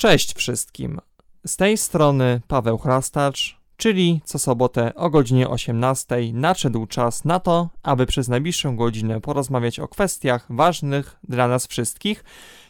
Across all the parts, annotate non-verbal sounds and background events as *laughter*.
Cześć wszystkim. Z tej strony Paweł Chrastacz, czyli co sobotę o godzinie 18 nadszedł czas na to, aby przez najbliższą godzinę porozmawiać o kwestiach ważnych dla nas wszystkich,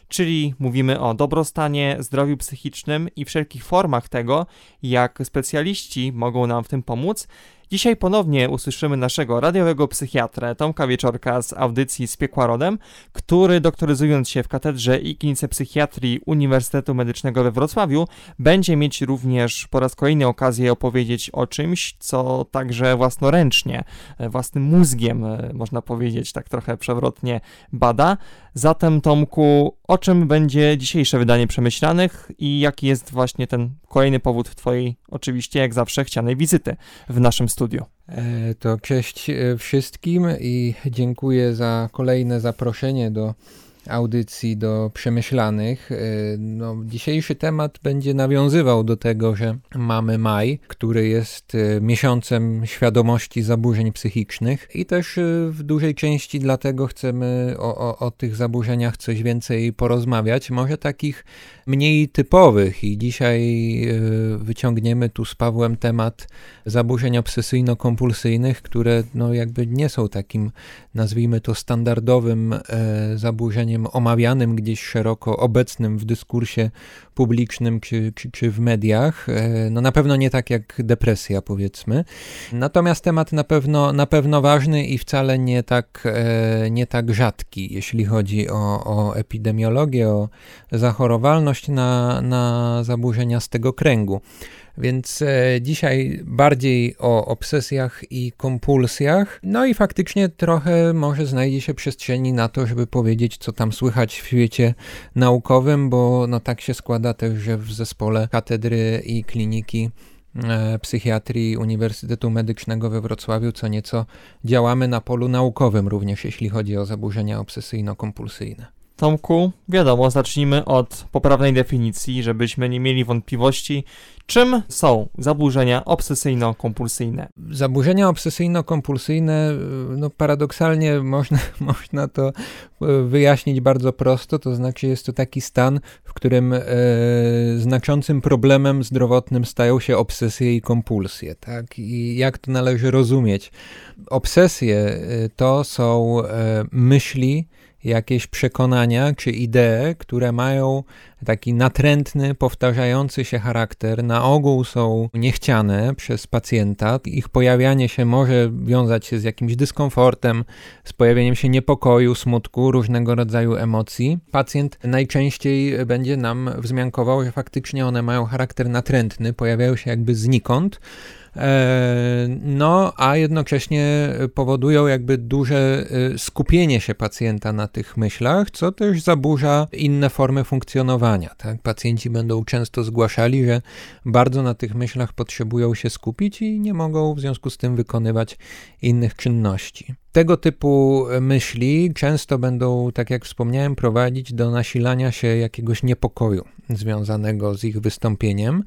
czyli mówimy o dobrostanie, zdrowiu psychicznym i wszelkich formach tego, jak specjaliści mogą nam w tym pomóc Dzisiaj ponownie usłyszymy naszego radiowego psychiatrę Tomka Wieczorka z audycji z Piekła Rodem, który doktoryzując się w Katedrze i Klinice Psychiatrii Uniwersytetu Medycznego we Wrocławiu będzie mieć również po raz kolejny okazję opowiedzieć o czymś, co także własnoręcznie, e, własnym mózgiem, e, można powiedzieć, tak trochę przewrotnie bada. Zatem Tomku, o czym będzie dzisiejsze wydanie Przemyślanych i jaki jest właśnie ten kolejny powód Twojej, oczywiście jak zawsze, chcianej wizyty w naszym studiu? E, to cześć e, wszystkim i dziękuję za kolejne zaproszenie do audycji do przemyślanych. E, no, dzisiejszy temat będzie nawiązywał do tego, że mamy maj, który jest e, miesiącem świadomości zaburzeń psychicznych i też e, w dużej części dlatego chcemy o, o, o tych zaburzeniach coś więcej porozmawiać, może takich mniej typowych i dzisiaj wyciągniemy tu z Pawłem temat zaburzeń obsesyjno-kompulsyjnych, które no jakby nie są takim, nazwijmy to standardowym zaburzeniem zdaniem omawianym gdzieś szeroko obecnym w dyskursie publicznym czy, czy, czy w mediach. E, no na pewno nie tak jak depresja, powiedzmy. Natomiast temat na pewno, na pewno ważny i wcale nie tak, e, nie tak rzadki, jeśli chodzi o, o epidemiologię, o zachorowalność na, na zaburzenia z tego kręgu. Więc e, dzisiaj bardziej o obsesjach i kompulsjach. No i faktycznie trochę może znajdzie się przestrzeni na to, żeby powiedzieć, co tam słychać w świecie naukowym, bo no tak się składa też, że w zespole katedry i kliniki e, psychiatrii Uniwersytetu Medycznego we Wrocławiu co nieco działamy na polu naukowym również, jeśli chodzi o zaburzenia obsesyjno-kompulsyjne. Tomku, wiadomo, zacznijmy od poprawnej definicji, żebyśmy nie mieli wątpliwości, czym są zaburzenia obsesyjno-kompulsyjne. Zaburzenia obsesyjno-kompulsyjne, no paradoksalnie można, *laughs* można to e, wyjaśnić bardzo prosto, to znaczy jest to taki stan, w którym e, znaczącym problemem zdrowotnym stają się obsesje i kompulsje, tak? I jak to należy rozumieć? Obsesje e, to są e, myśli, jakieś przekonania czy idee, które mają taki natrętny, powtarzający się charakter, na ogół są niechciane przez pacjenta. Ich pojawianie się może wiązać się z jakimś dyskomfortem, z pojawieniem się niepokoju, smutku, różnego rodzaju emocji. Pacjent najczęściej będzie nam wzmiankował, że faktycznie one mają charakter natrętny, pojawiają się jakby znikąd no, a jednocześnie powodują jakby duże e, skupienie się pacjenta na tych myślach, co też zaburza inne formy funkcjonowania. Tak? Pacjenci będą często zgłaszali, że bardzo na tych myślach potrzebują się skupić i nie mogą w związku z tym wykonywać innych czynności. Tego typu myśli często będą, tak jak wspomniałem, prowadzić do nasilania się jakiegoś niepokoju związanego z ich wystąpieniem,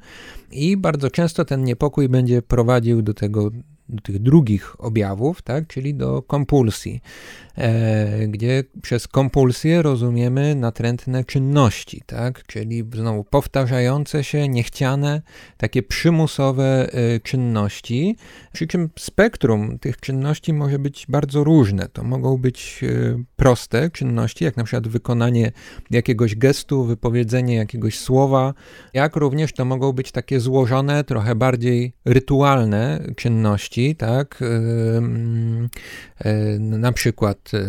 i bardzo często ten niepokój będzie prowadził do tego do tych drugich objawów, tak, czyli do kompulsji, e, gdzie przez kompulsję rozumiemy natrętne czynności, tak, czyli znowu powtarzające się, niechciane, takie przymusowe e, czynności, przy czym spektrum tych czynności może być bardzo różne. To mogą być e, proste czynności, jak na przykład wykonanie jakiegoś gestu, wypowiedzenie jakiegoś słowa, jak również to mogą być takie złożone, trochę bardziej rytualne czynności, tak? Na przykład e,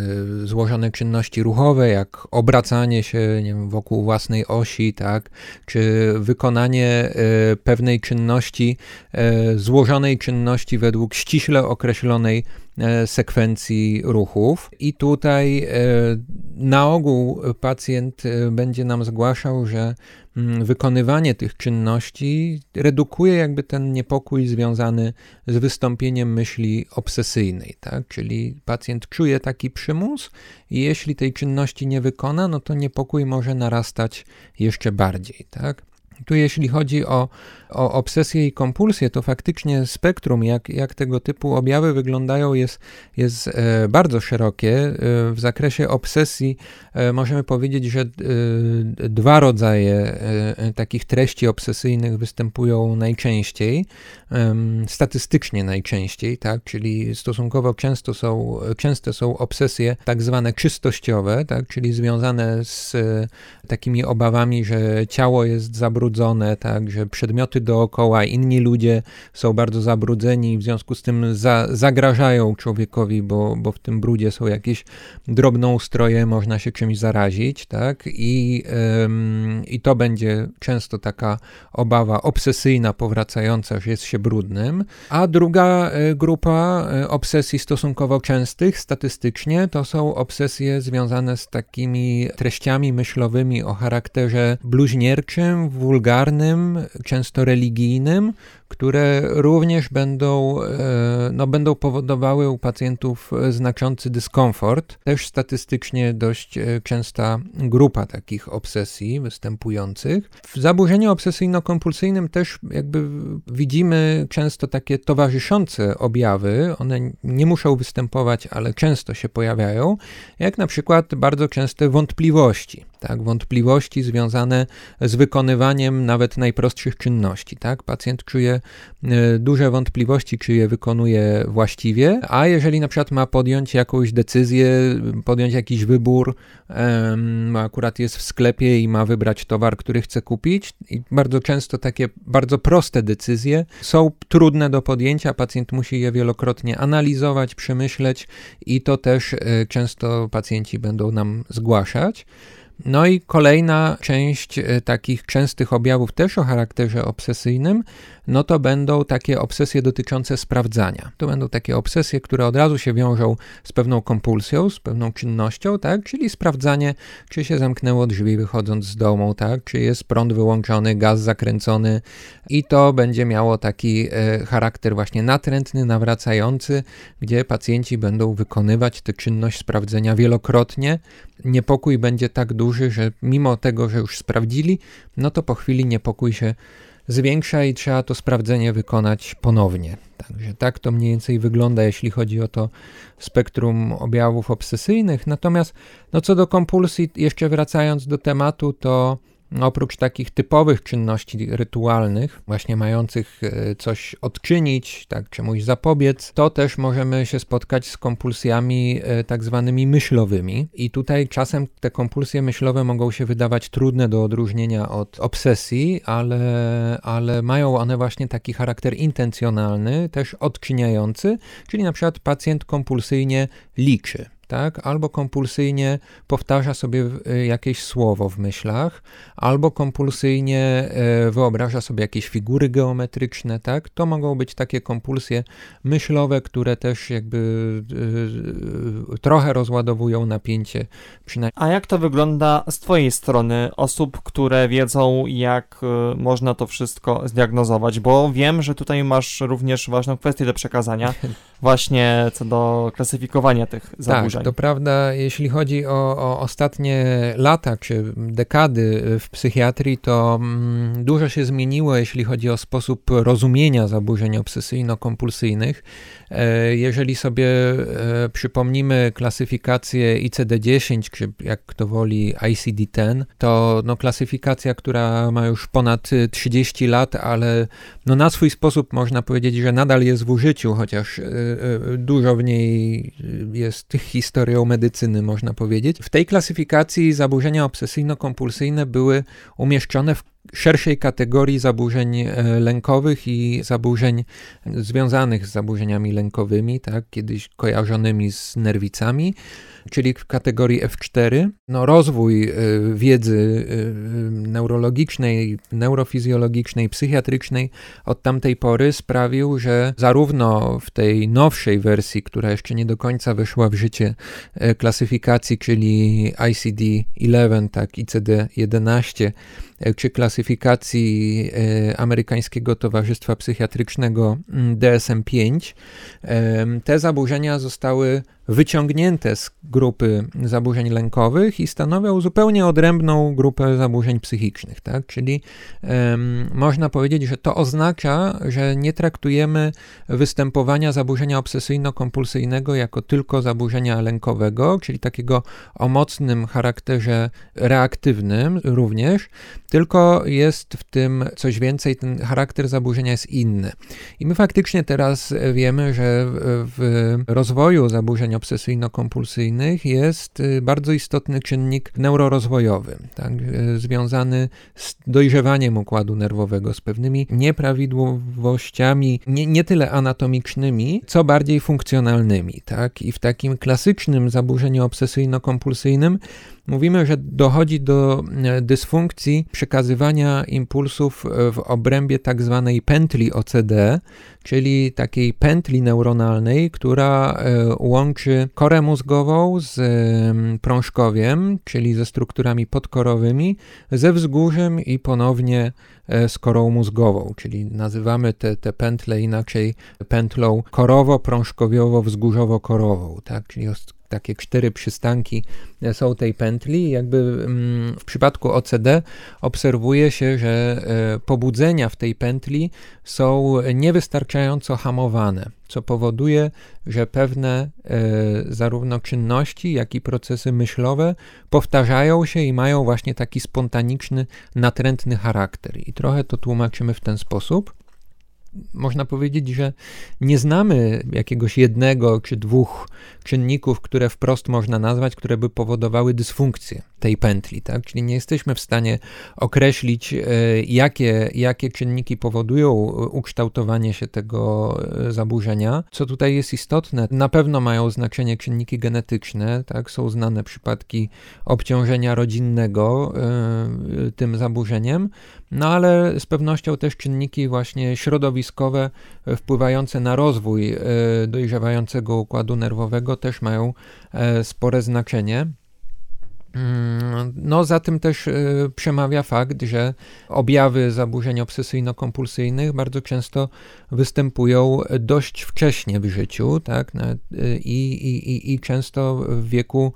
złożone czynności ruchowe, jak obracanie się nie wiem, wokół własnej osi, tak? Czy wykonanie e, pewnej czynności, e, złożonej czynności według ściśle określonej sekwencji ruchów. I tutaj na ogół pacjent będzie nam zgłaszał, że Mm, wykonywanie tych czynności redukuje jakby ten niepokój związany z wystąpieniem myśli obsesyjnej, tak? Czyli pacjent czuje taki przymus i jeśli tej czynności nie wykona, no to niepokój może narastać jeszcze bardziej, tak? Tu jeśli chodzi o, o obsesję i kompulsję, to faktycznie spektrum, jak, jak tego typu objawy wyglądają, jest, jest e, bardzo szerokie. E, w zakresie obsesji e, możemy powiedzieć, że dwa rodzaje takich treści obsesyjnych występują najczęściej, statystycznie najczęściej, tak, czyli stosunkowo często są, częste są obsesje tak zwane czystościowe, tak, czyli związane z takimi obawami, że ciało jest zabrudzone, tak, że przedmioty dookoła, inni ludzie są bardzo zabrudzeni, w związku z tym za, zagrażają człowiekowi, bo, bo w tym brudzie są jakieś drobnoustroje, można się czymś zarazić, tak, i, ym, i to będzie często taka obawa obsesyjna, powracająca, że jest się brudnym. A druga e, grupa e, obsesji stosunkowo częstych statystycznie to są obsesje związane z takimi treściami myślowymi o charakterze bluźnierczym, wulgarnym, często religijnym, które również będą, e, no, będą powodowały u pacjentów znaczący dyskomfort. Też statystycznie dość e, częsta grupa takich obsesji występujących. W zaburzeniu obsesyjno-kompulsyjnym też jakby widzimy często takie towarzyszące objawy. One nie muszą występować, ale często się pojawiają, jak na przykład bardzo częste wątpliwości tak, wątpliwości związane z wykonywaniem nawet najprostszych czynności. Tak? Pacjent czuje e, duże wątpliwości, czy je wykonuje właściwie, a jeżeli na przykład ma podjąć jakąś decyzję, podjąć jakiś wybór, akurat jest w sklepie i ma wybrać towar, który chce kupić, i bardzo często takie bardzo proste decyzje są trudne do podjęcia, pacjent musi je wielokrotnie analizować, przemyśleć i to też e, często pacjenci będą nam zgłaszać. No i kolejna część e, takich częstych objawów też o charakterze obsesyjnym no to będą takie obsesje dotyczące sprawdzania. To będą takie obsesje, które od razu się wiążą z pewną kompulsją, z pewną czynnością, tak? Czyli sprawdzanie, czy się zamknęło drzwi wychodząc z domu, tak? Czy jest prąd wyłączony, gaz zakręcony i to będzie miało taki e, charakter właśnie natrętny, nawracający, gdzie pacjenci będą wykonywać tę czynność sprawdzenia wielokrotnie. Niepokój będzie tak duży, że mimo tego, że już sprawdzili, no to po chwili niepokój się zwiększa i trzeba to sprawdzenie wykonać ponownie. Także tak to mniej więcej wygląda, jeśli chodzi o to spektrum objawów obsesyjnych. Natomiast no co do kompulsji, jeszcze wracając do tematu, to Oprócz takich typowych czynności rytualnych, właśnie mających e, coś odczynić, tak, czemuś zapobiec, to też możemy się spotkać z kompulsjami e, tak zwanymi myślowymi. I tutaj czasem te kompulsje myślowe mogą się wydawać trudne do odróżnienia od obsesji, ale, ale mają one właśnie taki charakter intencjonalny, też odczyniający, czyli na przykład pacjent kompulsyjnie liczy tak? Albo kompulsyjnie powtarza sobie y, jakieś słowo w myślach, albo kompulsyjnie y, wyobraża sobie jakieś figury geometryczne, tak? To mogą być takie kompulsje myślowe, które też jakby y, trochę rozładowują napięcie. Przynajmniej. A jak to wygląda z Twojej strony, osób, które wiedzą, jak można to wszystko zdiagnozować? Bo wiem, że tutaj masz również ważną kwestię do przekazania, *laughs* właśnie co do klasyfikowania tych zaburzeń. Tak to prawda, jeśli chodzi o, o ostatnie lata czy dekady w psychiatrii, to mm, dużo się zmieniło, jeśli chodzi o sposób rozumienia zaburzeń obsesyjno-kompulsyjnych. E, jeżeli sobie e, przypomnimy klasyfikację ICD-10, czy jak kto woli ICD-10, to no, klasyfikacja, która ma już ponad 30 lat, ale no, na swój sposób można powiedzieć, że nadal jest w użyciu, chociaż e, dużo w niej jest historią medycyny, można powiedzieć. W tej klasyfikacji zaburzenia obsesyjno-kompulsyjne były umieszczone w szerszej kategorii zaburzeń e, lękowych i zaburzeń związanych z zaburzeniami lękowymi, tak, kiedyś kojarzonymi z nerwicami, czyli w kategorii F4. No, rozwój e, wiedzy e, neurologicznej, neurofizjologicznej, psychiatrycznej od tamtej pory sprawił, że zarówno w tej nowszej wersji, która jeszcze nie do końca weszła w życie klasyfikacji, czyli ICD-11, tak, ICD-11, czy klasyfikacji e, amerykańskiego Towarzystwa Psychiatrycznego mm, DSM-5, te zaburzenia zostały wyciągnięte z grupy zaburzeń lękowych i stanowią zupełnie odrębną grupę zaburzeń psychicznych. Tak? Czyli um, można powiedzieć, że to oznacza, że nie traktujemy występowania zaburzenia obsesyjno-kompulsyjnego jako tylko zaburzenia lękowego, czyli takiego o mocnym charakterze reaktywnym również, tylko jest w tym coś więcej, ten charakter zaburzenia jest inny. I my faktycznie teraz wiemy, że w rozwoju zaburzeń obsesyjno-kompulsyjnych jest y, bardzo istotny czynnik neurorozwojowy, tak, y, związany z dojrzewaniem układu nerwowego, z pewnymi nieprawidłowościami, nie, nie tyle anatomicznymi, co bardziej funkcjonalnymi. Tak? I w takim klasycznym zaburzeniu obsesyjno-kompulsyjnym mówimy, że dochodzi do e, dysfunkcji przekazywania impulsów e, w obrębie tak zwanej pętli OCD, czyli takiej pętli neuronalnej, która e, łączy korę mózgową z prążkowiem, czyli ze strukturami podkorowymi, ze wzgórzem i ponownie z korą mózgową, czyli nazywamy te, te pętle inaczej pętlą korowo-prążkowiowo-wzgórzowo-korową, tak? czyli takie cztery przystanki są tej pętli. Jakby mm, w przypadku OCD obserwuje się, że e, pobudzenia w tej pętli są niewystarczająco hamowane, co powoduje, że pewne e, zarówno czynności, jak i procesy myślowe powtarzają się i mają właśnie taki spontaniczny, natrętny charakter. I trochę to tłumaczymy w ten sposób można powiedzieć, że nie znamy jakiegoś jednego czy dwóch czynników, które wprost można nazwać, które by powodowały dysfunkcję tej pętli, tak? Czyli nie jesteśmy w stanie określić, e, jakie, jakie czynniki powodują ukształtowanie się tego e, zaburzenia. Co tutaj jest istotne, na pewno mają znaczenie czynniki genetyczne, tak? Są znane przypadki obciążenia rodzinnego e, tym zaburzeniem, no ale z pewnością też czynniki właśnie środowiskowe wpływające na rozwój dojrzewającego układu nerwowego też mają spore znaczenie. Mm, no, za tym też y, przemawia fakt, że objawy zaburzeń obsesyjno-kompulsyjnych bardzo często występują dość wcześnie w życiu, tak? Y, I, i, i często w wieku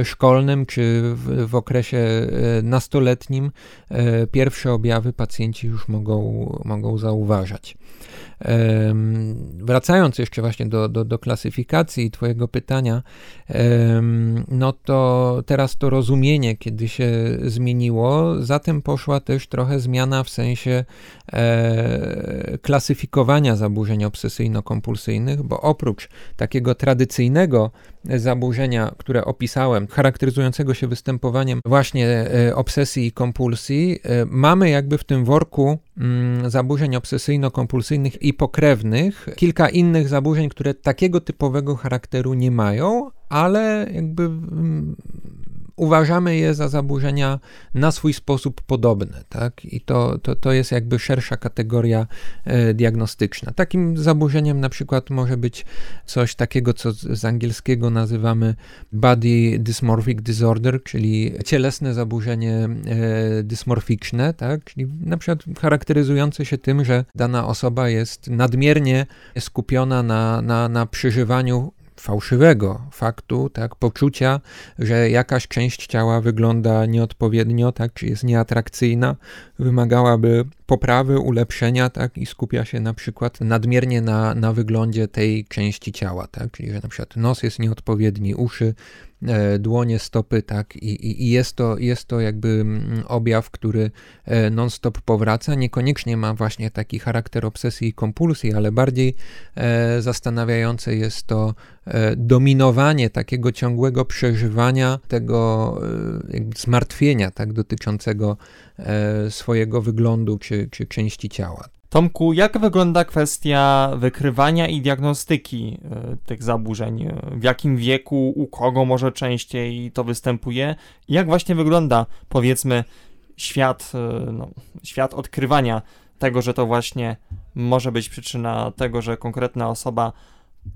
y, szkolnym czy w, w okresie nastoletnim pierwsze objawy pacjenci już mogą, mogą zauważać. Wracając jeszcze właśnie do, do, do klasyfikacji Twojego pytania, no to teraz to rozumienie, kiedy się zmieniło, zatem poszła też trochę zmiana w sensie e, klasyfikowania zaburzeń obsesyjno-kompulsyjnych, bo oprócz takiego tradycyjnego zaburzenia, które opisałem, charakteryzującego się występowaniem właśnie e, obsesji i kompulsji, e, mamy jakby w tym worku mm, zaburzeń obsesyjno-kompulsyjnych i pokrewnych kilka innych zaburzeń, które takiego typowego charakteru nie mają, ale jakby mm, uważamy je za zaburzenia na swój sposób podobne, tak? I to, to, to jest jakby szersza kategoria e, diagnostyczna. Takim zaburzeniem na przykład może być coś takiego, co z angielskiego nazywamy body dysmorphic disorder, czyli cielesne zaburzenie e, dysmorficzne, tak? Czyli na przykład charakteryzujące się tym, że dana osoba jest nadmiernie skupiona na, na, na przeżywaniu fałszywego faktu, tak, poczucia, że jakaś część ciała wygląda nieodpowiednio, tak, czy jest nieatrakcyjna, wymagałaby poprawy, ulepszenia, tak, i skupia się na przykład nadmiernie na, na wyglądzie tej części ciała, tak, czyli że na przykład nos jest nieodpowiedni, uszy, e, dłonie, stopy, tak, i, i jest, to, jest to jakby mm, objaw, który e, non-stop powraca, niekoniecznie ma właśnie taki charakter obsesji i kompulsji, ale bardziej e, zastanawiające jest to e, dominowanie takiego ciągłego przeżywania, tego e, zmartwienia, tak, dotyczącego e, swojego wyglądu czy, czy części ciała. Tomku, jak wygląda kwestia wykrywania i diagnostyki y, tych zaburzeń? W jakim wieku, u kogo może częściej to występuje? Jak właśnie wygląda, powiedzmy, świat, y, no, świat odkrywania tego, że to właśnie może być przyczyna tego, że konkretna osoba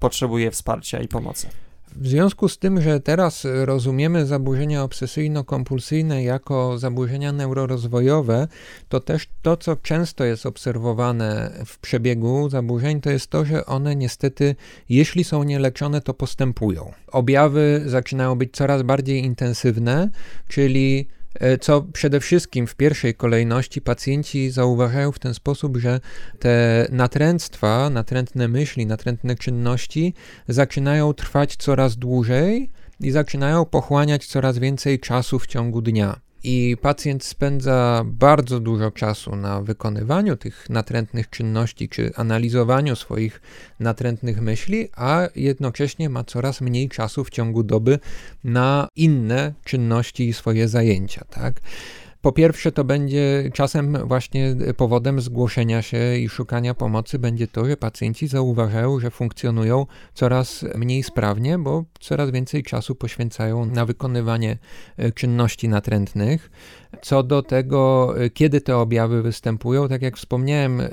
potrzebuje wsparcia i pomocy? W związku z tym, że teraz rozumiemy zaburzenia obsesyjno-kompulsyjne jako zaburzenia neurorozwojowe, to też to, co często jest obserwowane w przebiegu zaburzeń, to jest to, że one niestety, jeśli są nieleczone, to postępują. Objawy zaczynają być coraz bardziej intensywne, czyli co przede wszystkim w pierwszej kolejności pacjenci zauważają w ten sposób, że te natręctwa, natrętne myśli, natrętne czynności zaczynają trwać coraz dłużej i zaczynają pochłaniać coraz więcej czasu w ciągu dnia i pacjent spędza bardzo dużo czasu na wykonywaniu tych natrętnych czynności czy analizowaniu swoich natrętnych myśli, a jednocześnie ma coraz mniej czasu w ciągu doby na inne czynności i swoje zajęcia, tak? Po pierwsze, to będzie czasem właśnie powodem zgłoszenia się i szukania pomocy będzie to, że pacjenci zauważają, że funkcjonują coraz mniej sprawnie, bo coraz więcej czasu poświęcają na wykonywanie e, czynności natrętnych. Co do tego, e, kiedy te objawy występują, tak jak wspomniałem, e,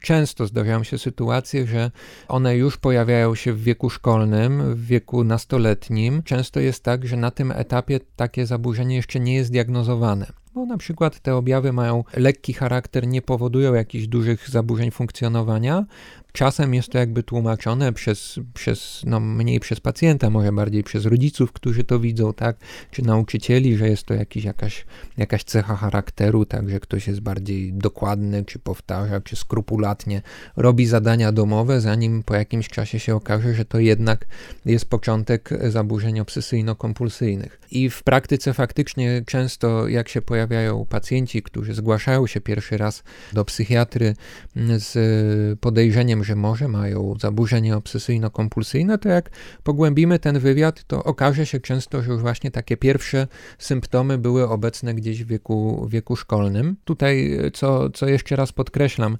często zdarzają się sytuacje, że one już pojawiają się w wieku szkolnym, w wieku nastoletnim. Często jest tak, że na tym etapie takie zaburzenie jeszcze nie jest diagnozowane bo na przykład te objawy mają lekki charakter, nie powodują jakichś dużych zaburzeń funkcjonowania, Czasem jest to jakby tłumaczone przez, przez no mniej przez pacjenta, może bardziej przez rodziców, którzy to widzą, tak, czy nauczycieli, że jest to jakiś, jakaś, jakaś cecha charakteru, tak, że ktoś jest bardziej dokładny, czy powtarza, czy skrupulatnie robi zadania domowe, zanim po jakimś czasie się okaże, że to jednak jest początek zaburzeń obsesyjno-kompulsyjnych. I w praktyce faktycznie często, jak się pojawiają pacjenci, którzy zgłaszają się pierwszy raz do psychiatry z podejrzeniem, że może mają zaburzenie obsesyjno-kompulsyjne, to jak pogłębimy ten wywiad, to okaże się często, że już właśnie takie pierwsze symptomy były obecne gdzieś w wieku, wieku szkolnym. Tutaj, co, co jeszcze raz podkreślam,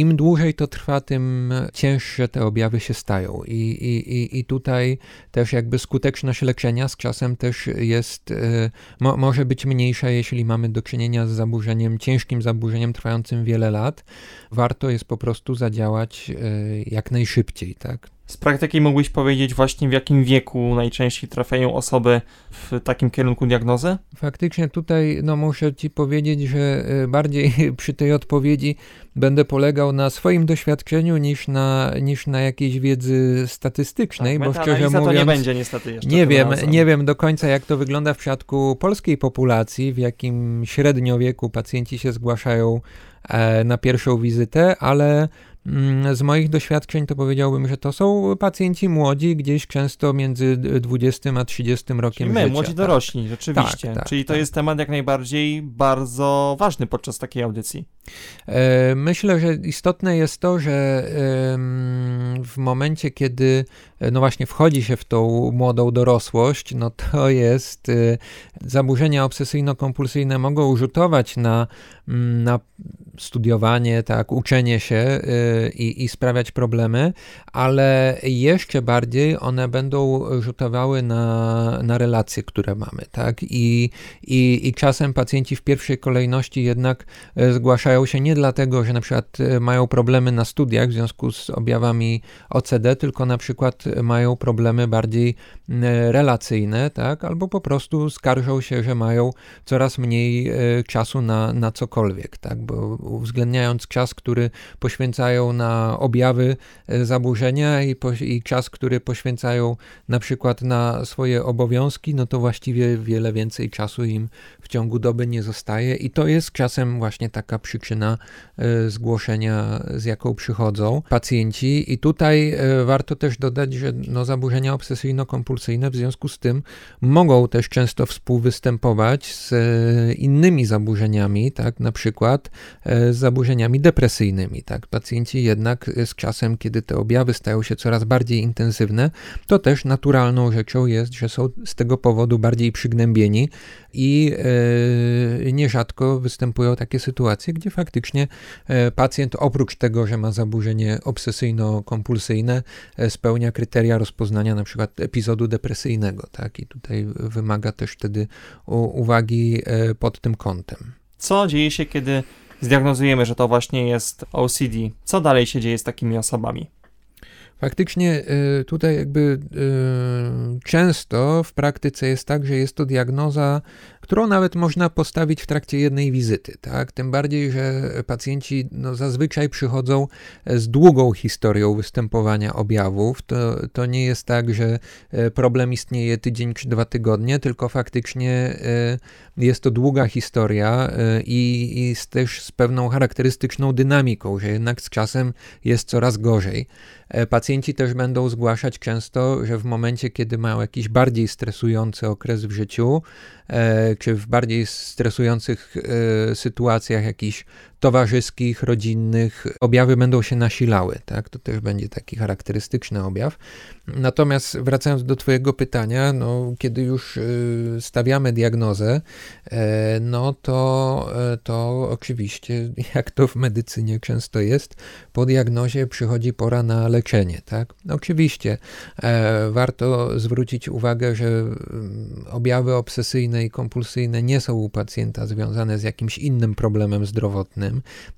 im dłużej to trwa, tym cięższe te objawy się stają. I, i, i tutaj też jakby skuteczność leczenia z czasem też jest, y, mo, może być mniejsza, jeśli mamy do czynienia z zaburzeniem, ciężkim zaburzeniem trwającym wiele lat. Warto jest po prostu zadziałać y, jak najszybciej, tak? Z praktyki mógłbyś powiedzieć właśnie w jakim wieku najczęściej trafiają osoby w takim kierunku diagnozy? Faktycznie tutaj no muszę ci powiedzieć, że y, bardziej *laughs* przy tej odpowiedzi będę polegał na swoim doświadczeniu niż na, niż na jakiejś wiedzy statystycznej, tak, bo szczerze mówiąc to nie będzie niestety jeszcze. Nie wiem, nie wiem do końca jak to wygląda w przypadku polskiej populacji, w jakim średnio wieku pacjenci się zgłaszają e, na pierwszą wizytę, ale z moich doświadczeń to powiedziałbym, że to są pacjenci młodzi, gdzieś często między 20 a 30 rokiem Czyli my, życia. młodzi tak. dorośli, rzeczywiście. Tak, tak, Czyli to tak. jest temat jak najbardziej bardzo ważny podczas takiej audycji. E, myślę, że istotne jest to, że w momencie, kiedy e, no właśnie wchodzi się w tą młodą dorosłość, no to jest e, zaburzenia obsesyjno-kompulsyjne mogą rzutować na, mm, na studiowanie, tak, uczenie się i, i sprawiać problemy, ale jeszcze bardziej one będą rzutowały na, na relacje, które mamy, tak, i, i, i czasem pacjenci w pierwszej kolejności jednak zgłaszają się nie dlatego, że na przykład e, mają problemy na studiach w związku z objawami OCD, tylko na przykład mają problemy bardziej relacyjne, tak? albo po prostu skarżą się, że mają coraz mniej czasu na, na cokolwiek, tak? bo uwzględniając czas, który poświęcają na objawy e, zaburzenia i, po, i czas, który poświęcają na przykład na swoje obowiązki, no to właściwie wiele więcej czasu im w ciągu doby nie zostaje i to jest czasem właśnie taka przyczyna e, zgłoszenia, z jaką przychodzą pacjenci. I tutaj e, warto też dodać, że no, zaburzenia obsesyjno-kompulsyjne w związku z tym mogą też często współwystępować z innymi zaburzeniami, tak, na przykład z zaburzeniami depresyjnymi. Tak. Pacjenci jednak z czasem, kiedy te objawy stają się coraz bardziej intensywne, to też naturalną rzeczą jest, że są z tego powodu bardziej przygnębieni i nierzadko występują takie sytuacje, gdzie faktycznie e, pacjent oprócz tego, że ma zaburzenie obsesyjno-kompulsyjne, e, spełnia kryteria rozpoznania na przykład epizodu depresyjnego, tak? I tutaj wymaga też wtedy uwagi e, pod tym kątem. Co dzieje się, kiedy zdiagnozujemy, że to właśnie jest OCD? Co dalej się dzieje z takimi osobami? Faktycznie y, tutaj jakby y, często w praktyce jest tak, że jest to diagnoza, którą nawet można postawić w trakcie jednej wizyty, tak? Tym bardziej, że pacjenci no, zazwyczaj przychodzą z długą historią występowania objawów. To, to nie jest tak, że e, problem istnieje tydzień czy dwa tygodnie, tylko faktycznie e, jest to długa historia e, i, i też z pewną charakterystyczną dynamiką, że jednak z czasem jest coraz gorzej. Pacjenci też będą zgłaszać często, że w momencie, kiedy mają jakiś bardziej stresujący okres w życiu, czy w bardziej stresujących sytuacjach jakichś towarzyskich, rodzinnych, objawy będą się nasilały, tak? To też będzie taki charakterystyczny objaw. Natomiast wracając do Twojego pytania, no, kiedy już y, stawiamy diagnozę, e, no to, e, to oczywiście, *laughs* jak to w medycynie często jest, po diagnozie przychodzi pora na leczenie, tak? Oczywiście e, warto zwrócić uwagę, że mm, objawy obsesyjne i kompulsyjne nie są u pacjenta związane z jakimś innym problemem zdrowotnym,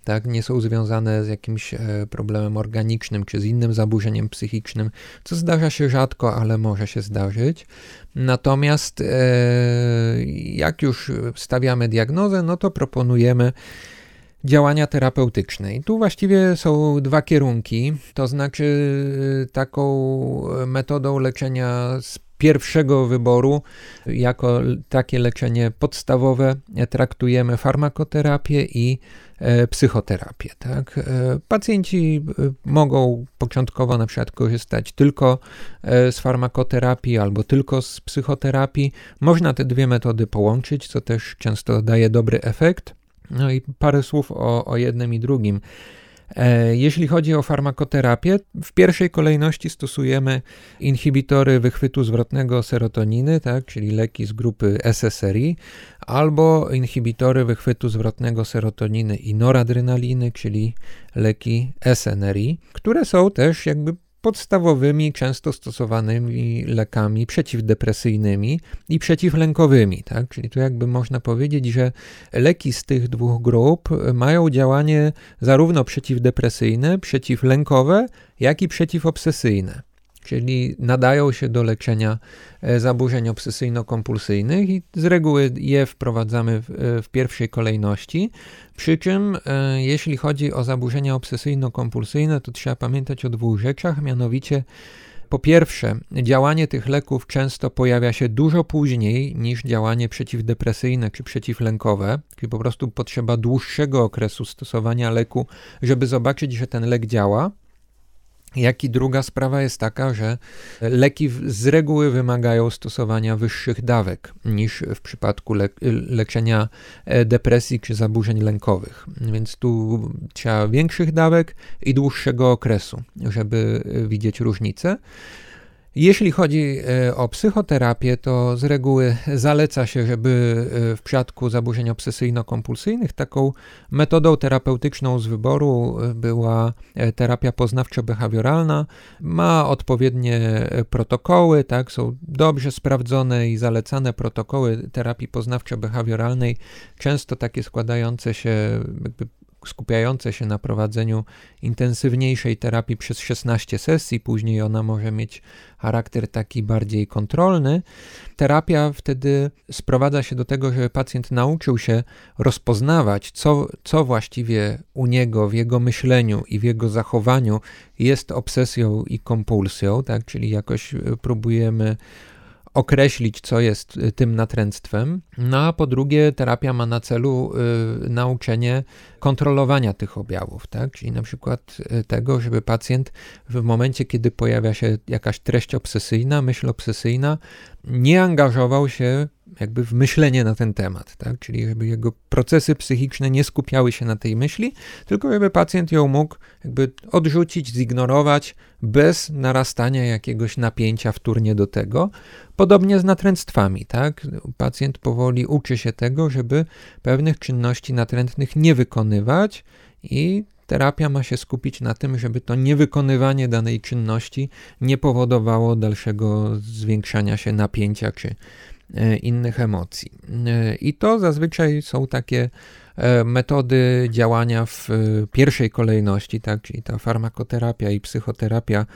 tak, nie są związane z jakimś e, problemem organicznym czy z innym zaburzeniem psychicznym, co zdarza się rzadko, ale może się zdarzyć. Natomiast e, jak już stawiamy diagnozę, no to proponujemy działania terapeutyczne. I tu właściwie są dwa kierunki, to znaczy e, taką metodą leczenia z pierwszego wyboru, jako takie leczenie podstawowe, traktujemy farmakoterapię i E, psychoterapię. Tak? E, pacjenci e, mogą początkowo na przykład korzystać tylko z farmakoterapii albo tylko z psychoterapii. Można te dwie metody połączyć, co też często daje dobry efekt. No i parę słów o, o jednym i drugim. E, jeśli chodzi o farmakoterapię, w pierwszej kolejności stosujemy inhibitory wychwytu zwrotnego serotoniny, tak, czyli leki z grupy SSRI, albo inhibitory wychwytu zwrotnego serotoniny i noradrenaliny, czyli leki SNRI, które są też jakby podstawowymi, często stosowanymi lekami przeciwdepresyjnymi i przeciwlękowymi. Tak? Czyli tu jakby można powiedzieć, że leki z tych dwóch grup mają działanie zarówno przeciwdepresyjne, przeciwlękowe, jak i przeciwobsesyjne czyli nadają się do leczenia e, zaburzeń obsesyjno-kompulsyjnych i z reguły je wprowadzamy w, e, w pierwszej kolejności. Przy czym, e, jeśli chodzi o zaburzenia obsesyjno-kompulsyjne, to trzeba pamiętać o dwóch rzeczach, mianowicie po pierwsze, działanie tych leków często pojawia się dużo później niż działanie przeciwdepresyjne czy przeciwlękowe, czyli po prostu potrzeba dłuższego okresu stosowania leku, żeby zobaczyć, że ten lek działa. Jak i druga sprawa jest taka, że leki z reguły wymagają stosowania wyższych dawek niż w przypadku le leczenia e, depresji czy zaburzeń lękowych. Więc tu trzeba większych dawek i dłuższego okresu, żeby e, widzieć różnicę. Jeśli chodzi e, o psychoterapię, to z reguły zaleca się, żeby e, w przypadku zaburzeń obsesyjno-kompulsyjnych taką metodą terapeutyczną z wyboru e, była terapia poznawczo-behawioralna. Ma odpowiednie protokoły, tak, są dobrze sprawdzone i zalecane protokoły terapii poznawczo-behawioralnej, często takie składające się skupiające się na prowadzeniu intensywniejszej terapii przez 16 sesji, później ona może mieć charakter taki bardziej kontrolny. Terapia wtedy sprowadza się do tego, że pacjent nauczył się rozpoznawać, co, co właściwie u niego w jego myśleniu i w jego zachowaniu jest obsesją i kompulsją, tak? czyli jakoś próbujemy określić, co jest y, tym natręctwem. No a po drugie, terapia ma na celu y, nauczenie kontrolowania tych objawów, tak? czyli na przykład y, tego, żeby pacjent w momencie, kiedy pojawia się jakaś treść obsesyjna, myśl obsesyjna, nie angażował się jakby w myślenie na ten temat, tak? czyli żeby jego procesy psychiczne nie skupiały się na tej myśli, tylko żeby pacjent ją mógł jakby odrzucić, zignorować bez narastania jakiegoś napięcia wtórnie do tego. Podobnie z natręctwami, tak? Pacjent powoli uczy się tego, żeby pewnych czynności natrętnych nie wykonywać i terapia ma się skupić na tym, żeby to niewykonywanie danej czynności nie powodowało dalszego zwiększania się napięcia czy innych emocji. E, I to zazwyczaj są takie e, metody działania w pierwszej kolejności, tak, czyli ta farmakoterapia i psychoterapia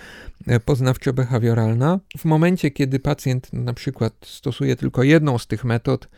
poznawczo-behawioralna. W momencie, kiedy pacjent na przykład stosuje tylko jedną z tych metod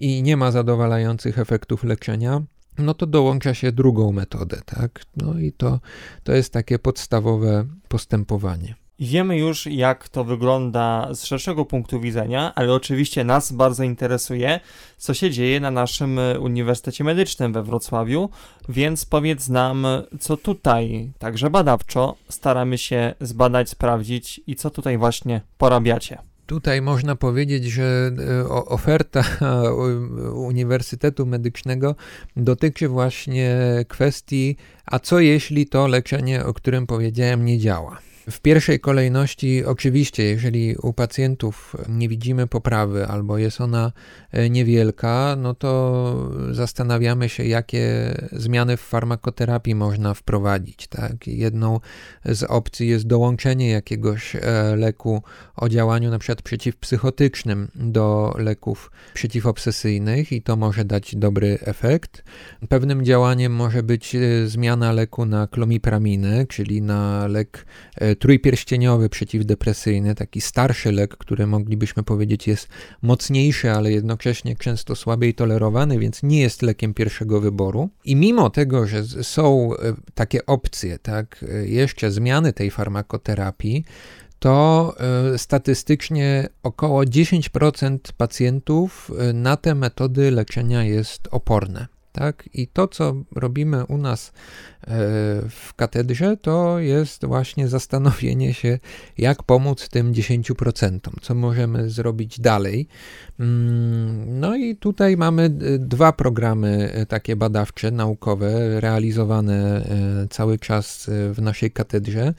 i nie ma zadowalających efektów leczenia, no to dołącza się drugą metodę, tak? No i to, to jest takie podstawowe postępowanie. Wiemy już, jak to wygląda z szerszego punktu widzenia, ale oczywiście nas bardzo interesuje, co się dzieje na naszym Uniwersytecie Medycznym we Wrocławiu, więc powiedz nam, co tutaj, także badawczo, staramy się zbadać, sprawdzić i co tutaj właśnie porabiacie. Tutaj można powiedzieć, że e, oferta *laughs* Uniwersytetu Medycznego dotyczy właśnie kwestii, a co jeśli to leczenie, o którym powiedziałem, nie działa. W pierwszej kolejności, oczywiście, jeżeli u pacjentów nie widzimy poprawy albo jest ona e, niewielka, no to zastanawiamy się, jakie zmiany w farmakoterapii można wprowadzić. Tak? Jedną z opcji jest dołączenie jakiegoś e, leku o działaniu na przykład przeciwpsychotycznym do leków przeciwobsesyjnych i to może dać dobry efekt. Pewnym działaniem może być e, zmiana leku na klomipraminy, czyli na lek trójpierścieniowy przeciwdepresyjny, taki starszy lek, który moglibyśmy powiedzieć jest mocniejszy, ale jednocześnie często słabiej tolerowany, więc nie jest lekiem pierwszego wyboru. I mimo tego, że są e, takie opcje, tak, e, jeszcze zmiany tej farmakoterapii, to e, statystycznie około 10% pacjentów na te metody leczenia jest oporne. Tak? I to, co robimy u nas w katedrze, to jest właśnie zastanowienie się, jak pomóc tym 10%, co możemy zrobić dalej. Mm, no i tutaj mamy dwa programy e, takie badawcze, naukowe, realizowane e, cały czas w naszej katedrze.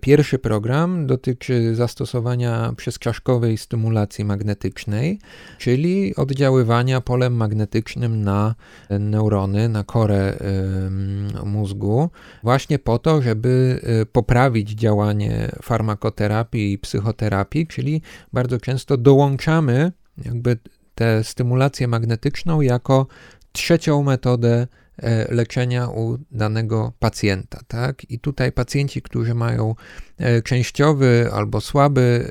Pierwszy program dotyczy zastosowania przezczaszkowej stymulacji magnetycznej, czyli oddziaływania polem magnetycznym na neurony, na korę mózgu, właśnie po to, żeby y, poprawić działanie farmakoterapii i psychoterapii, czyli bardzo często dołączamy jakby tę stymulację magnetyczną jako trzecią metodę leczenia u danego pacjenta. Tak? I tutaj pacjenci, którzy mają e, częściowy albo słaby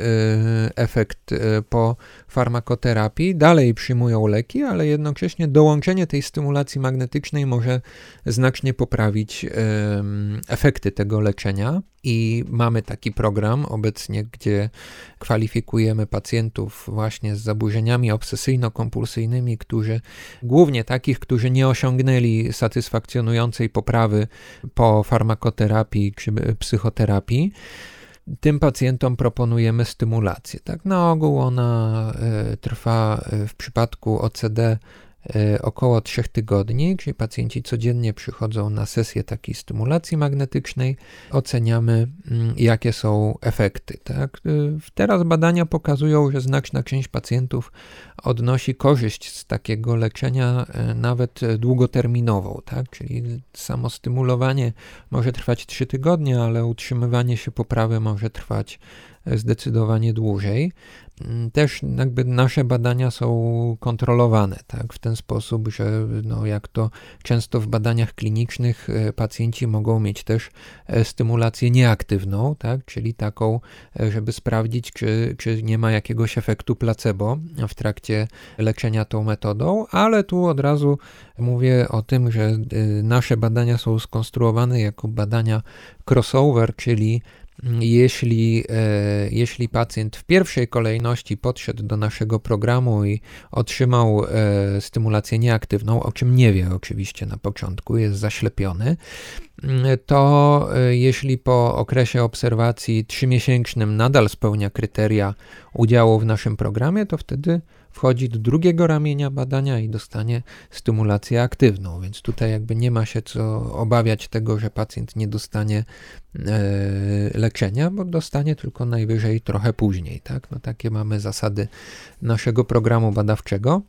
e, efekt po farmakoterapii, dalej przyjmują leki, ale jednocześnie dołączenie tej stymulacji magnetycznej może znacznie poprawić efekty tego leczenia. I mamy taki program obecnie, gdzie kwalifikujemy pacjentów właśnie z zaburzeniami obsesyjno-kompulsyjnymi, którzy głównie takich, którzy nie osiągnęli satysfakcjonującej poprawy po farmakoterapii czy psychoterapii. Tym pacjentom proponujemy stymulację. Tak, na ogół ona y, trwa y, w przypadku OCD E, około 3 tygodni, czyli pacjenci codziennie przychodzą na sesję takiej stymulacji magnetycznej, oceniamy mm, jakie są efekty. Tak? E, teraz badania pokazują, że znaczna część pacjentów odnosi korzyść z takiego leczenia e, nawet długoterminową, tak? czyli samo stymulowanie może trwać 3 tygodnie, ale utrzymywanie się poprawy może trwać zdecydowanie dłużej. Mm, też jakby nasze badania są kontrolowane tak, w ten sposób, że no, jak to często w badaniach klinicznych e, pacjenci mogą mieć też e, stymulację nieaktywną, tak, czyli taką, e, żeby sprawdzić, czy, czy nie ma jakiegoś efektu placebo w trakcie leczenia tą metodą, ale tu od razu mówię o tym, że nasze badania są skonstruowane jako badania crossover, czyli jeśli, e, jeśli pacjent w pierwszej kolejności podszedł do naszego programu i otrzymał e, stymulację nieaktywną, o czym nie wie oczywiście na początku, jest zaślepiony, to e, jeśli po okresie obserwacji trzymiesięcznym nadal spełnia kryteria udziału w naszym programie, to wtedy wchodzi do drugiego ramienia badania i dostanie stymulację aktywną, więc tutaj jakby nie ma się co obawiać tego, że pacjent nie dostanie e, leczenia, bo dostanie tylko najwyżej trochę później. Tak? No takie mamy zasady naszego programu badawczego.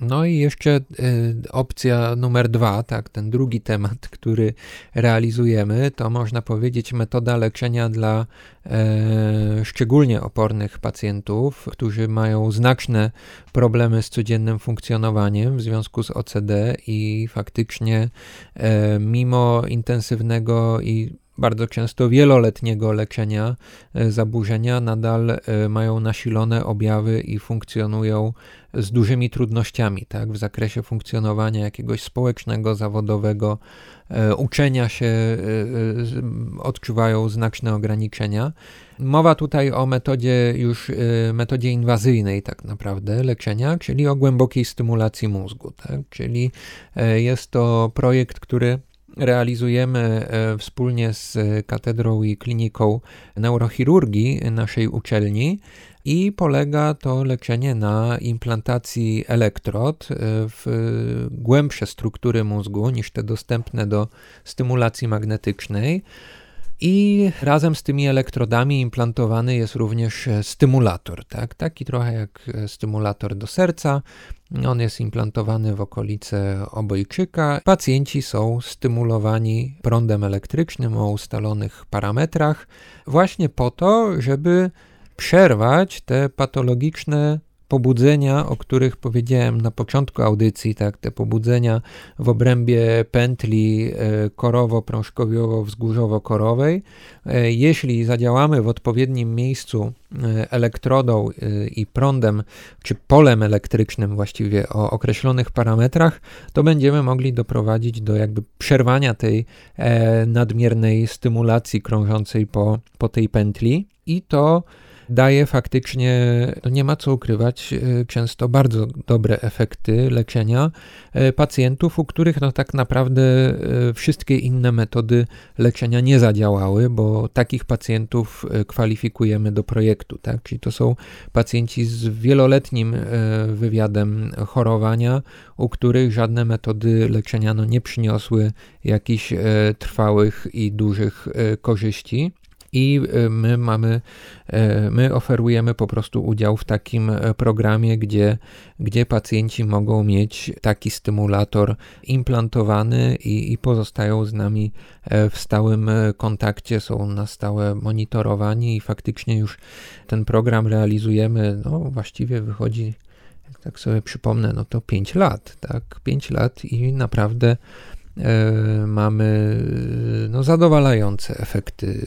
No i jeszcze y, opcja numer dwa, tak, ten drugi temat, który realizujemy, to można powiedzieć metoda leczenia dla e, szczególnie opornych pacjentów, którzy mają znaczne problemy z codziennym funkcjonowaniem w związku z OCD i faktycznie e, mimo intensywnego i bardzo często wieloletniego leczenia e, zaburzenia nadal e, mają nasilone objawy i funkcjonują z dużymi trudnościami tak, w zakresie funkcjonowania jakiegoś społecznego, zawodowego, e, uczenia się, odczuwają znaczne ograniczenia. Mowa tutaj o metodzie już metodzie inwazyjnej tak naprawdę leczenia, czyli o głębokiej stymulacji mózgu, tak? Czyli jest to projekt, który realizujemy e, wspólnie z katedrą i kliniką neurochirurgii naszej uczelni i polega to leczenie na implantacji elektrod e, w głębsze struktury mózgu niż te dostępne do stymulacji magnetycznej. I razem z tymi elektrodami implantowany jest również stymulator, tak? taki trochę jak stymulator do serca. On jest implantowany w okolice obojczyka. Pacjenci są stymulowani prądem elektrycznym o ustalonych parametrach, właśnie po to, żeby przerwać te patologiczne pobudzenia, o których powiedziałem na początku audycji, tak, te pobudzenia w obrębie pętli e, korowo-prążkowiowo-wzgórzowo-korowej. E, jeśli zadziałamy w odpowiednim miejscu e, elektrodą i prądem, czy polem elektrycznym właściwie o określonych parametrach, to będziemy mogli doprowadzić do jakby przerwania tej nadmiernej stymulacji krążącej po, po tej pętli i to daje faktycznie, no nie ma co ukrywać, e, często bardzo dobre efekty leczenia e, pacjentów, u których no tak naprawdę e, wszystkie inne metody leczenia nie zadziałały, bo takich pacjentów kwalifikujemy do projektu. Tak? Czyli to są pacjenci z wieloletnim wywiadem chorowania, u których żadne metody leczenia no nie przyniosły jakichś trwałych i dużych korzyści i y, my mamy, y, my oferujemy po prostu udział w takim y, programie, gdzie, gdzie pacjenci mogą mieć taki stymulator implantowany i, i pozostają z nami w stałym kontakcie, są na stałe monitorowani i faktycznie już ten program realizujemy, no właściwie wychodzi, jak tak sobie przypomnę, no to 5 lat, tak, 5 lat i naprawdę E, mamy no, zadowalające efekty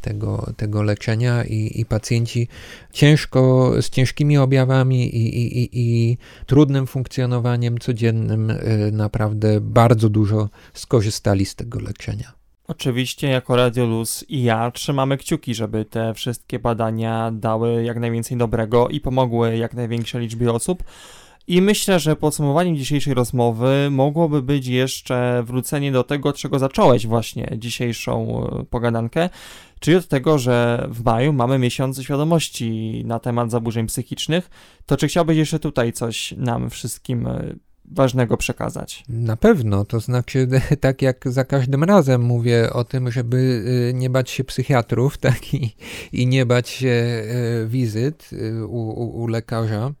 tego, tego leczenia i, i pacjenci ciężko, z ciężkimi objawami i, i, i, trudnym funkcjonowaniem codziennym e, naprawdę bardzo dużo skorzystali z tego leczenia. Oczywiście, jako Radio Luz i ja trzymamy kciuki, żeby te wszystkie badania dały jak najwięcej dobrego i pomogły jak największej liczbie osób. I myślę, że podsumowaniem dzisiejszej rozmowy mogłoby być jeszcze wrócenie do tego, czego zacząłeś właśnie dzisiejszą e, pogadankę, czyli od tego, że w maju mamy miesiąc świadomości na temat zaburzeń psychicznych. To czy chciałbyś jeszcze tutaj coś nam wszystkim e, ważnego przekazać. Na pewno, to znaczy *laughs* tak jak za każdym razem mówię o tym, żeby e, nie bać się psychiatrów, *laughs* tak i, i nie bać się wizyt u, u, u lekarza.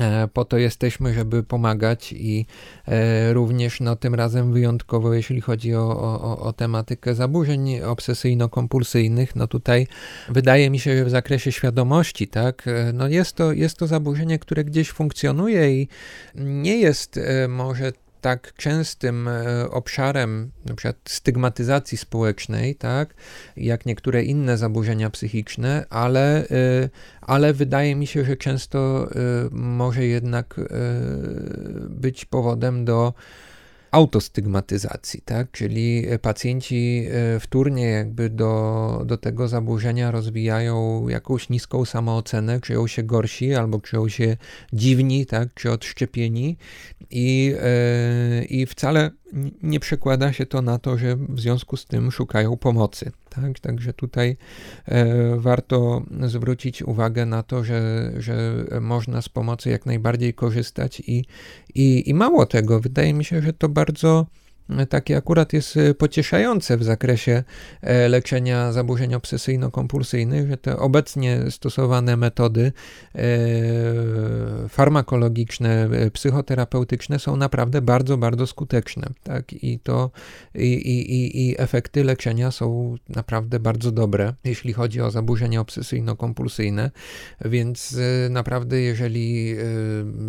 E, po to jesteśmy, żeby pomagać i e, również no, tym razem wyjątkowo, jeśli chodzi o, o, o tematykę zaburzeń obsesyjno-kompulsyjnych, no tutaj wydaje mi się, że w zakresie świadomości, tak, e, no jest to, jest to zaburzenie, które gdzieś funkcjonuje i nie jest może tak częstym e, obszarem przykład stygmatyzacji społecznej, tak, jak niektóre inne zaburzenia psychiczne, ale, e, ale wydaje mi się, że często e, może jednak być powodem do autostygmatyzacji, tak? Czyli pacjenci e, wtórnie jakby do, do tego zaburzenia rozwijają jakąś niską samoocenę, czują się gorsi albo czują się dziwni, tak? Czy odszczepieni i, yy, i wcale nie przekłada się to na to, że w związku z tym szukają pomocy. Tak? Także tutaj e, warto zwrócić uwagę na to, że, że można z pomocy jak najbardziej korzystać i, i, i mało tego, wydaje mi się, że to bardzo takie akurat jest e, pocieszające w zakresie e, leczenia zaburzeń obsesyjno-kompulsyjnych, że te obecnie stosowane metody farmakologiczne, psychoterapeutyczne są naprawdę bardzo, bardzo skuteczne. Tak? I to i, i, i efekty leczenia są naprawdę bardzo dobre, jeśli chodzi o zaburzenia obsesyjno-kompulsyjne, więc naprawdę jeżeli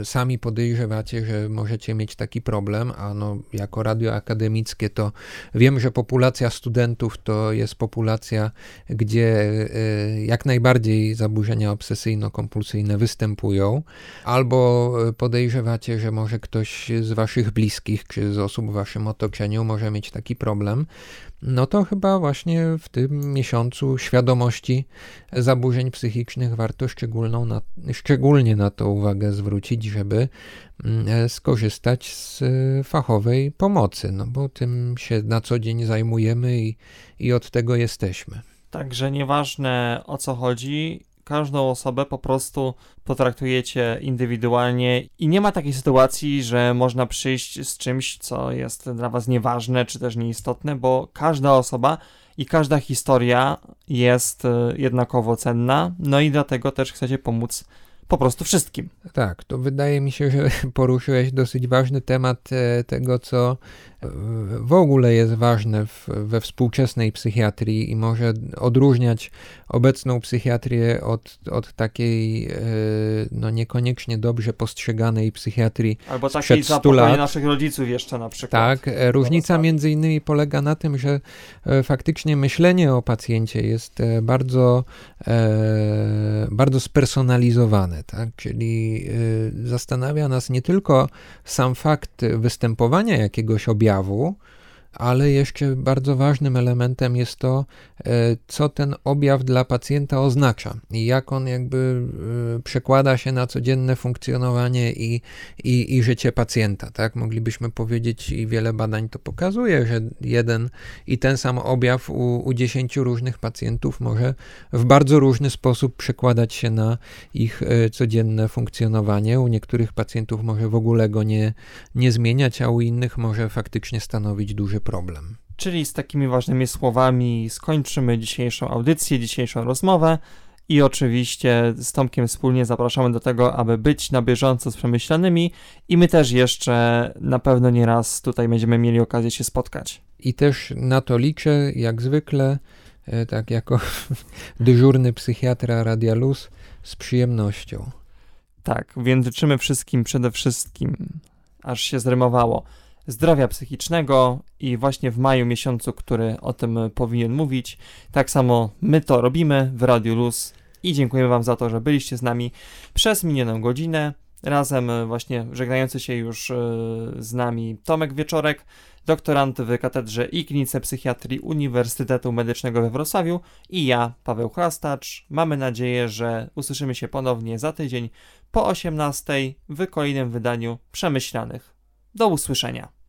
sami podejrzewacie, że możecie mieć taki problem, a no jako radio akademickie to wiem, że populacja studentów to jest populacja, gdzie e, jak najbardziej zaburzenia obsesyjno-kompulsyjne występują, albo podejrzewacie, że może ktoś z waszych bliskich czy z osób w waszym otoczeniu może mieć taki problem, no to chyba właśnie w tym miesiącu świadomości zaburzeń psychicznych warto szczególną na, szczególnie na to uwagę zwrócić, żeby mm, e, skorzystać z e, fachowej pomocy, no bo tym się na co dzień zajmujemy i, i od tego jesteśmy. Także nieważne o co chodzi, każdą osobę po prostu potraktujecie indywidualnie i nie ma takiej sytuacji, że można przyjść z czymś, co jest dla was nieważne czy też nieistotne, bo każda osoba i każda historia jest e, jednakowo cenna, no i dlatego też chcecie pomóc po prostu wszystkim. Tak, to wydaje mi się, że *laughs* poruszyłeś dosyć ważny temat e, tego, co w ogóle jest ważne w, we współczesnej psychiatrii i może odróżniać obecną psychiatrię od, od takiej e, no niekoniecznie dobrze postrzeganej psychiatrii Albo takiej za lat. naszych rodziców jeszcze na przykład. Tak, e, różnica między innymi polega na tym, że e, faktycznie myślenie o pacjencie jest bardzo, bardzo spersonalizowane, tak? czyli zastanawia nas nie tylko sam fakt występowania jakiegoś objawu, objawu, ale jeszcze bardzo ważnym elementem jest to, e, co ten objaw dla pacjenta oznacza i jak on jakby e, przekłada się na codzienne funkcjonowanie i, i, i życie pacjenta. Tak? Moglibyśmy powiedzieć, i wiele badań to pokazuje, że jeden i ten sam objaw u, u 10 różnych pacjentów może w bardzo różny sposób przekładać się na ich e, codzienne funkcjonowanie. U niektórych pacjentów może w ogóle go nie, nie zmieniać, a u innych może faktycznie stanowić duży problem. Czyli z takimi ważnymi słowami skończymy dzisiejszą audycję, dzisiejszą rozmowę. I oczywiście z Tomkiem wspólnie zapraszamy do tego, aby być na bieżąco z przemyślanymi, i my też jeszcze na pewno nie raz tutaj będziemy mieli okazję się spotkać. I też na to liczę, jak zwykle, e, tak jako *laughs* dyżurny psychiatra Radia Luz, z przyjemnością. Tak, więc życzymy wszystkim przede wszystkim, aż się zrymowało, zdrowia psychicznego i właśnie w maju miesiącu, który o tym powinien mówić. Tak samo my to robimy w Radiu Luz i dziękujemy Wam za to, że byliście z nami przez minioną godzinę. Razem właśnie żegnający się już e, z nami Tomek Wieczorek, doktorant w Katedrze i Klinice Psychiatrii Uniwersytetu Medycznego we Wrocławiu i ja, Paweł Chrastacz. Mamy nadzieję, że usłyszymy się ponownie za tydzień po 18 w kolejnym wydaniu Przemyślanych. Do usłyszenia.